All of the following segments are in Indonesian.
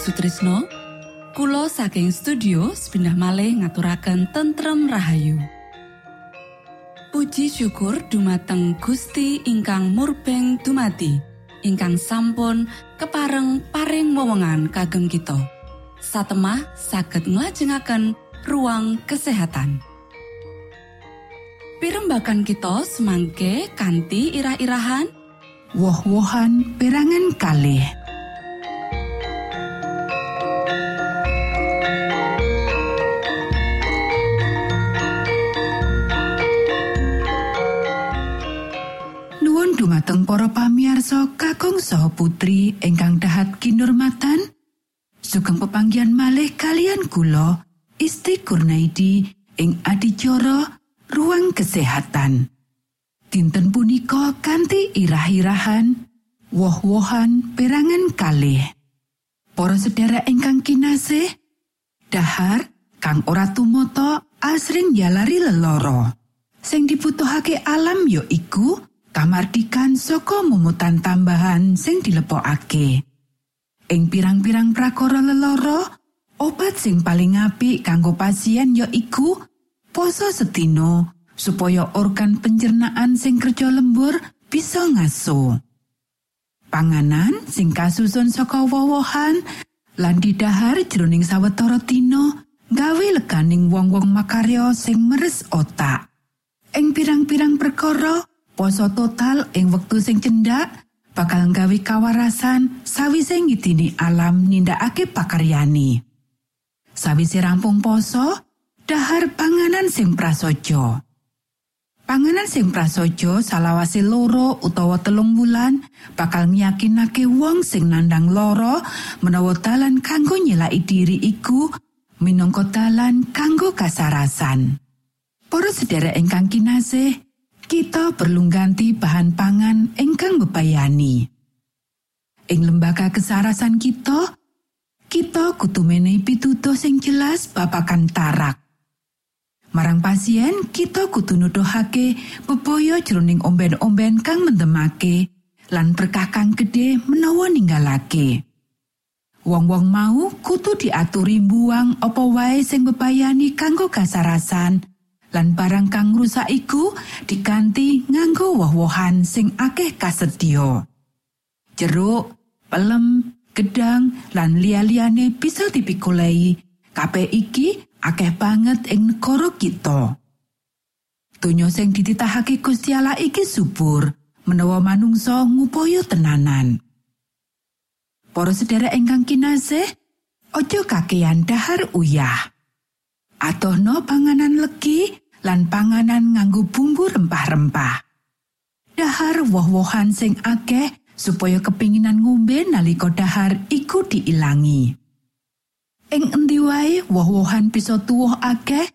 Sutrisno Kulo saking studio sepindah malih ngaturaken tentrem Rahayu. Puji syukur dumateng Gusti ingkang murbeng dumati ingkang sampun kepareng paring wewenngan kagem kita. Satemah saged nglajengaken ruang kesehatan. Pirembakan kita semangke kanthi irah-irahan. Woh-wohan perangan kalih dumateng para pamiarsa kakung saha putri ingkang dahat kinurmatan sugeng pepanggihan malih kalian kula Isti Kurnaidi ing adicara ruang kesehatan. Dinten punika kanthi irah-irahan woh-wohan perangan kalih. Para sedherek ingkang kinasih, dahar kang ora tumata asring yalari leloro. Sing dibutuhake alam ya iku kamardikan saka mumutan tambahan sing dilepokake. Ing pirang-pirang prakara leloro, obat sing paling apik kanggo pasien ya iku poso setino supaya organ pencernaan sing kerja lembur bisa ngaso. Panganan sing kasusun saka wowohan lan didahar jroning sawetara dina gawe leganing wong-wong makarya sing meres otak. Ing pirang-pirang perkara, poso total ing wektu sing cendak bakal nggawe kawarasan sawise ngidini alam nindakake pakaryani. Sawise rampung poso, dahar panganan sing prasaja. Panganan sing prasaja salawase loro utawa telung wulan bakal nyakinake wong sing nandang loro menawa dalan kanggo nyelaki diri iku minangka dalan kanggo kasarasan. Para sedherek ingkang kinasih, kita perlu ganti bahan pangan ingkang bebayani. Ing lembaga kesarasan kita, kita kudu menehi pitutuh sing jelas babagan tarak. Marang pasien, kita kudu nuduhake bebaya jroning omben-omben kang mendemake lan berkah kang gedhe menawa ninggalake. Wong-wong mau kudu diaturi buang apa wae sing bebayani kanggo kasarasan lan barang kang rusak iku diganti nganggo woh-wohan sing akeh kasedya. Jeruk, pelem, gedang lan liya-liyane bisa dipikulai. Kabeh iki akeh banget ing negara kita. Donya sing dititahake Gusti Allah iki subur menawa manungsa ngupaya tenanan. Para sedherek ingkang kinasih, aja kakean dahar uyah. Atohno panganan legi lan panganan nganggo bumbu rempah-rempah. Dahar woh-wohan sing akeh supaya kepinginan ngombe nalika dahar iku diilangi. Ing endi wae woh-wohan bisa tuwuh akeh,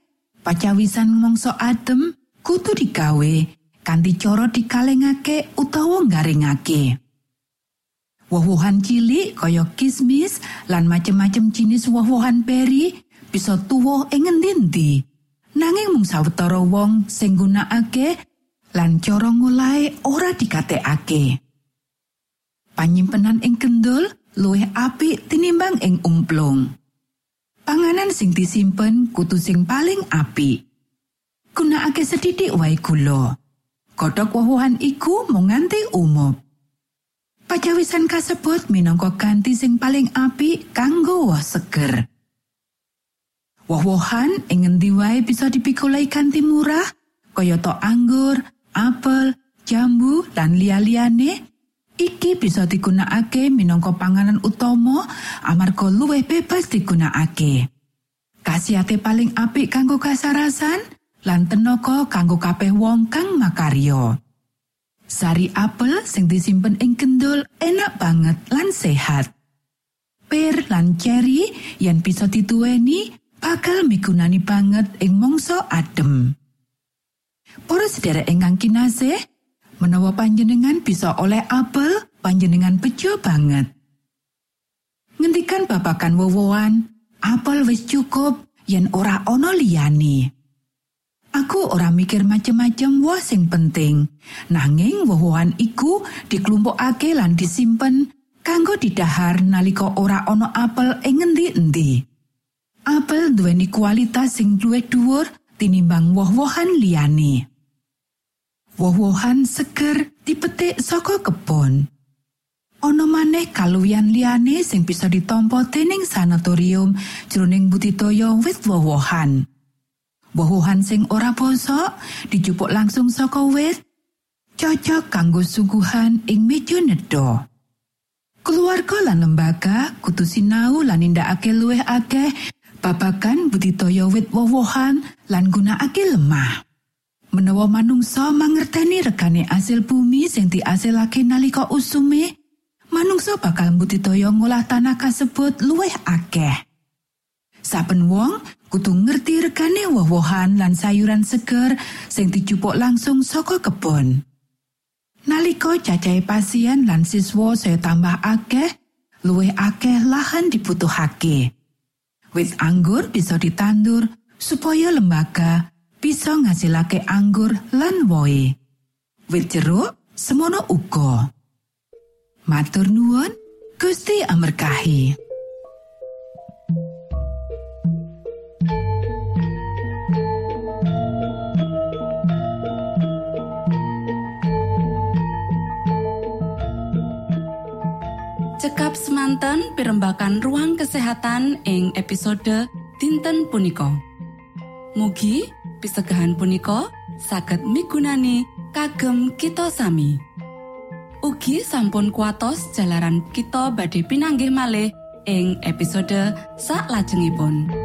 pacawisan mangsa adem kudu digawe kanthi cara dikalengake utawa garingake. Woh-wohan cilik kaya kismis lan macem-macem jenis woh-wohan peri bisa tuwuh ing endi-endi. Nanging mung sawetara wong sing nggunakake lan cara ngolahe ora dikatekake. Panyimpenan ing kendul luwih apik tinimbang ing umplung. Panganan sing disimpen kudu sing paling apik. Gunakake sedidik wae gula. Kodhok woh-wohan iku mung nganti umum. Pajawisan kasebut minangka ganti sing paling apik kanggo woh seger. Woh-wohan ing ngendi wae bisa dipikulai kanthi murah, kayata anggur, apel, jambu, lan liya-liyane. Iki bisa digunakake minangka panganan utama amarga luwih bebas digunakake. Kasiate paling apik kanggo kasarasan lan tenaga kanggo kabeh wong kang makarya. Sari apel sing disimpen ing kendul enak banget lan sehat. Per lan cherry yang bisa dituweni bakal migunani banget ing mangsa adem. Para sedherek ingkang kinasih, menawa panjenengan bisa oleh apel, panjenengan bejo banget. Ngendikan babakan wowoan, apel wis cukup yen ora ana liyane. Aku ora mikir macem-macem woh sing penting. Nanging woh-wohan iku diklumpukake lan disimpen kanggo didahar nalika ora ana apel ing ngendi-endi. Apel duweni kualitas sing luwih dhuwur tinimbang woh-wohan liyane. Woh-wohan seger dipetik saka kebon. Ana maneh kaluwihan liyane sing bisa ditampa dening sanatorium jroning budidaya wit woh-wohan. Woh-wohan sing ora bosok dijupuk langsung saka wit cocok kanggo suguhan ing meja nedha. Keluarga lan lembaga kudu sinau lan nindakake luwih akeh babagan budidaya wit woh-wohan lan gunakake lemah. Menawa manungsa mangerteni regane asil bumi sing diasilake nalika usume, manungsa bakal budidaya ngolah tanah kasebut luwih akeh. Saben wong kudu ngerti regane woh-wohan lan sayuran seger sing dijupuk langsung saka kebon. Nalika cacahe pasien lan siswa saya tambah akeh, luwih akeh lahan dibutuhake. Wit anggur bisa ditandur supaya lembaga bisa ngasilake anggur lan wohe. Wit jeruk semono uga. Matur nuwun, Gusti amerkahi. Semanten pimbakan ruang kesehatan ing episode dinten punika. Mugi pisegahan punika saged migunani kagem kita sami. Ugi sampun kuatos jalaran kita badhe pinanggih malih ing episode sak lajengipun.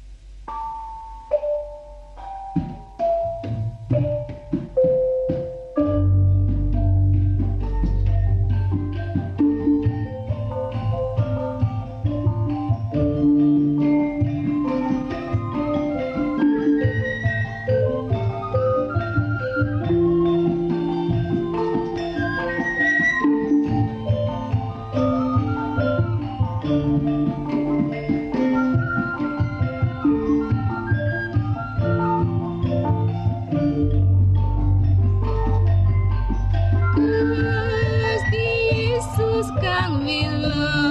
kang love?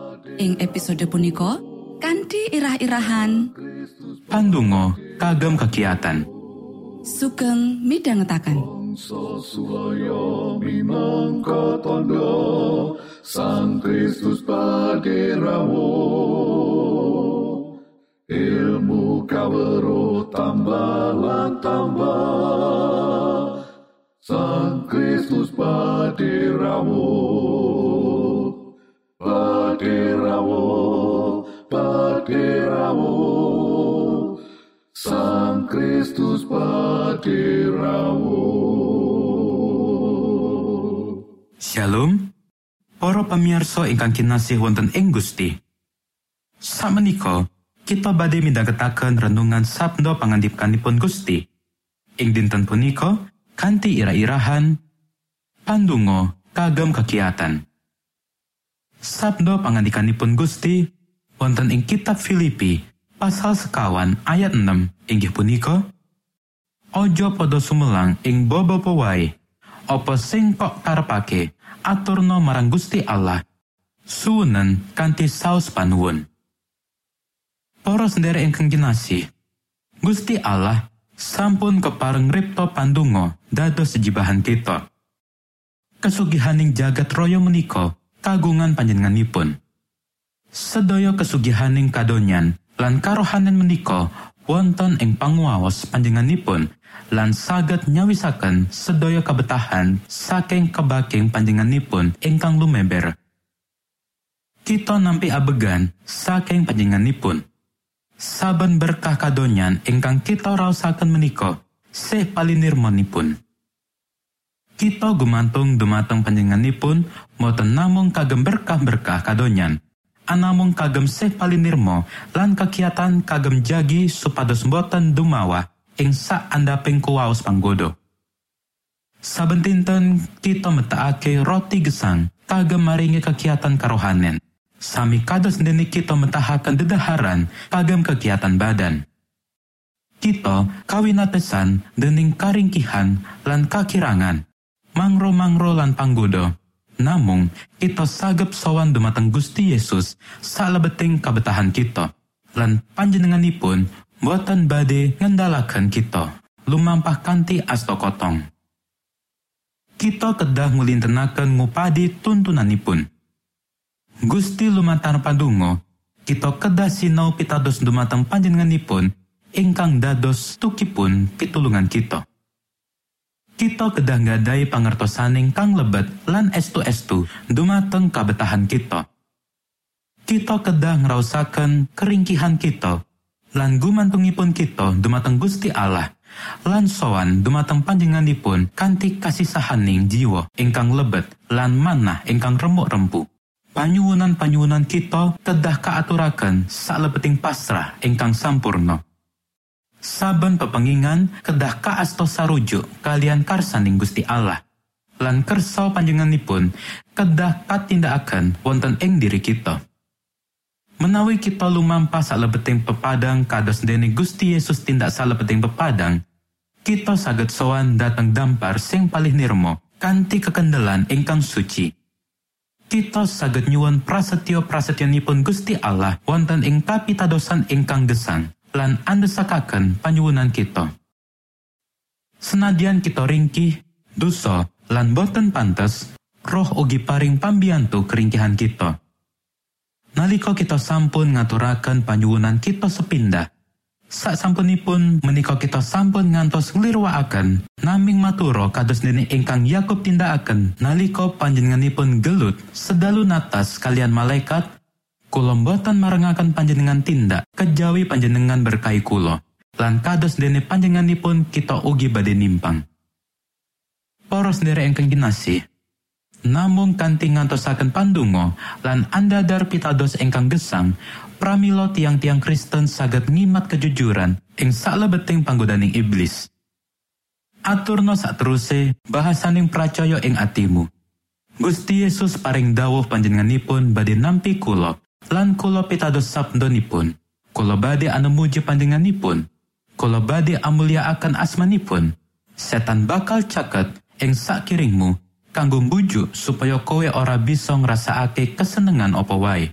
Ing episode punika kanthi irah-irahan. Pandungo kagem kegiatan. Sugeng minangka tondo Sang Kristus paderamu Ilmu kawero tambah tambah Sang Kristus paderamu Paderamu Paderamu Sang Kristus paderamu Shalom. Para pamirsa ingkang kinasih wonten ing Gusti. Samenika kita badhe midhangetaken renungan sabda pangandikanipun Gusti. Ing dinten punika kanthi ira-irahan pandungo kagem kegiatan Sabda pangandikanipun Gusti. Wonten ing kitab Filipi pasal sekawan ayat 6 inggih punika Ojo podo sumelang ing bobo wae. Apa sing kok karepake aturno marang Gusti Allah. Suwenen kanthi saos panuwun. Para sendiri ingkang kinasih Gusti Allah sampun kepareng ripto pandungo dados sejibahan kita. Kesugihaning jagat raya menika kagungan panjenenganipun. Sedaya kesugihaning kadonyan lan karohanen menika wonten ing panguwaos panjenenganipun lan saged nyawisaken sedaya kabetahan saking kebaking panjenenganipun ingkang lumeber. Kita nampi abegan saking panjenenganipun. Saben berkah kadonyan ingkang kita raosaken menika sih palinirmonipun kita gumantung dumateng panjenenganipun boten namung kagem berkah-berkah kadonyan. Anamung kagem sih palinirmo lan kegiatan kagem jagi supados boten dumawa ing sak andaping kuwaos panggodo saben dinten kita metakake roti gesang kagem maringi kegiatan karohanen. Sami kados dene kita metahaken dedaharan kagem kegiatan badan. Kita kawinatesan dening karingkihan lan kakirangan mangro-mangro lan panggoda. Namung kita sagep sowan dumateng Gusti Yesus salebeting kabetahan kita. Lan panjenenganipun boten badhe ngendalaken kita. Lumampah kanthi asta kotong. Kita kedah ngulintenaken ngupadi tuntunanipun. Gusti lumantar padungo kita kedah sinau pitados dumateng panjenenganipun ingkang dados tukipun pitulungan kita kita kedah ngadai pangertosaning kang lebet lan estu-estu dumateng kabetahan kita. Kita kedah ngrausaken keringkihan kita lan gumantungipun kita dumateng Gusti Allah lan sowan dumateng panjenenganipun kanthi kasih sahaning jiwa ingkang lebet lan manah ingkang remuk rempu. Panyuwunan-panyuwunan kita kedah kaaturaken salebeting pasrah ingkang sampurno. Saben pepengingan kedah kaasto sarujuk kalian karsaning Gusti Allah. Lan kersa panjenenganipun kedah patindakaken wonten ing diri kita. Menawi kita lumampa salebeting pepadang kados dene Gusti Yesus tindak salebeting pepadang kita saged sowan dateng dampar sing palih nirmo kanthi kekendelan ingkang suci. Kita saged nyuwun prasetyo prasetyanipun Gusti Allah wonten ing kapitadosan ingkang gesang lan andesakaken panyuwunan kita. Senadyan kita ringkih, dosa lan boten pantes, roh ugi paring pambiyantu keringkihan kita. Nalika kita sampun ngaturaken panyuwunan kita sepindah, sak sampunipun menika kita sampun ngantos nglirwakaken naming maturo kados dene ingkang Yakub tindakaken nalika panjenenganipun gelut sedalu natas kalian malaikat kula boten marengaken panjenengan tindak kejawi panjenengan berkahi kula lan kados dene panjenenganipun kita ugi badhe nimpang Para sendiri ingkang kinasih namung kanthi ngantosaken pandonga lan andadar pitados ingkang gesang pramila tiang-tiang Kristen saged ngimat kejujuran ing saklebeting panggodaning iblis. Aturno sateruse bahasaning pracaya ing atimu. Gusti Yesus paring dawuh panjenenganipun badhe nampi kula lan kula pitados sabdonipun. Kula badhe anemuji panjenenganipun. Kula badhe amulyaaken asmanipun. Setan bakal caket ing sakiringmu kanggo mbujuk supaya kowe ora bisa ngrasakake kesenengan apa wae.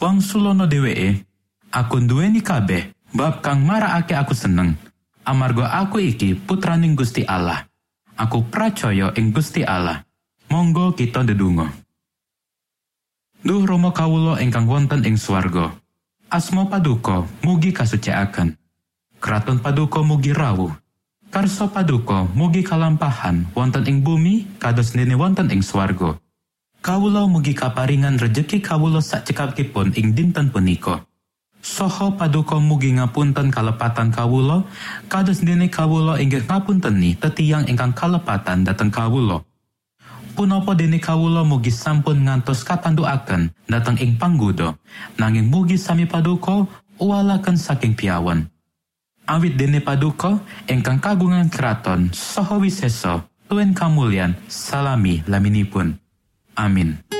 Wong sulono dheweke, aku nduweni kabeh bab kang marakake aku seneng. Amarga aku iki putraning Gusti Allah. Aku pracaya ing Gusti Allah. Monggo kita ndedonga. Duh Rama kawula ingkang wonten ing swarga. Asma paduka mugi kasucikaken. Kraton paduka mugi rawuh. Karso paduka mugi kalampahan wonten ing bumi kados dene wonten ing swarga. Kawula mugi kaparingan rejeki kawula sakcekapipun ing dinten punika. Soho paduka mugi ngapunten kalepatan kawula, kados dene kawula inggih ngapunteni tetiang ingkang kalepatan dhateng kawula. Punapa dene kawula mugi sampun ngantos katandukaken dhateng ing panggoda, nanging mugi sami paduka uwalaken saking piawan. Awit dene paduka ingkang kagungan keraton saha wisesa tuen kamulyan salami laminipun. Amin.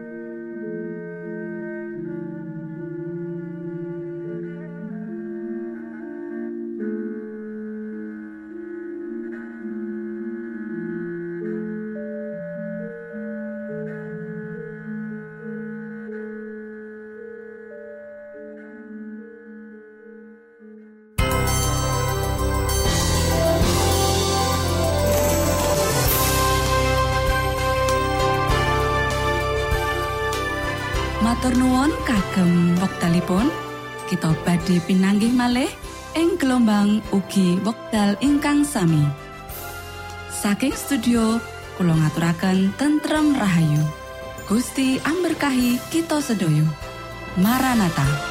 pinanggih malih ing gelombang ugi wekdal ingkang sami. Saking studio kula ngaturaken tentrem rahayu. Gusti amberkahi kita sedaya. Maranatha.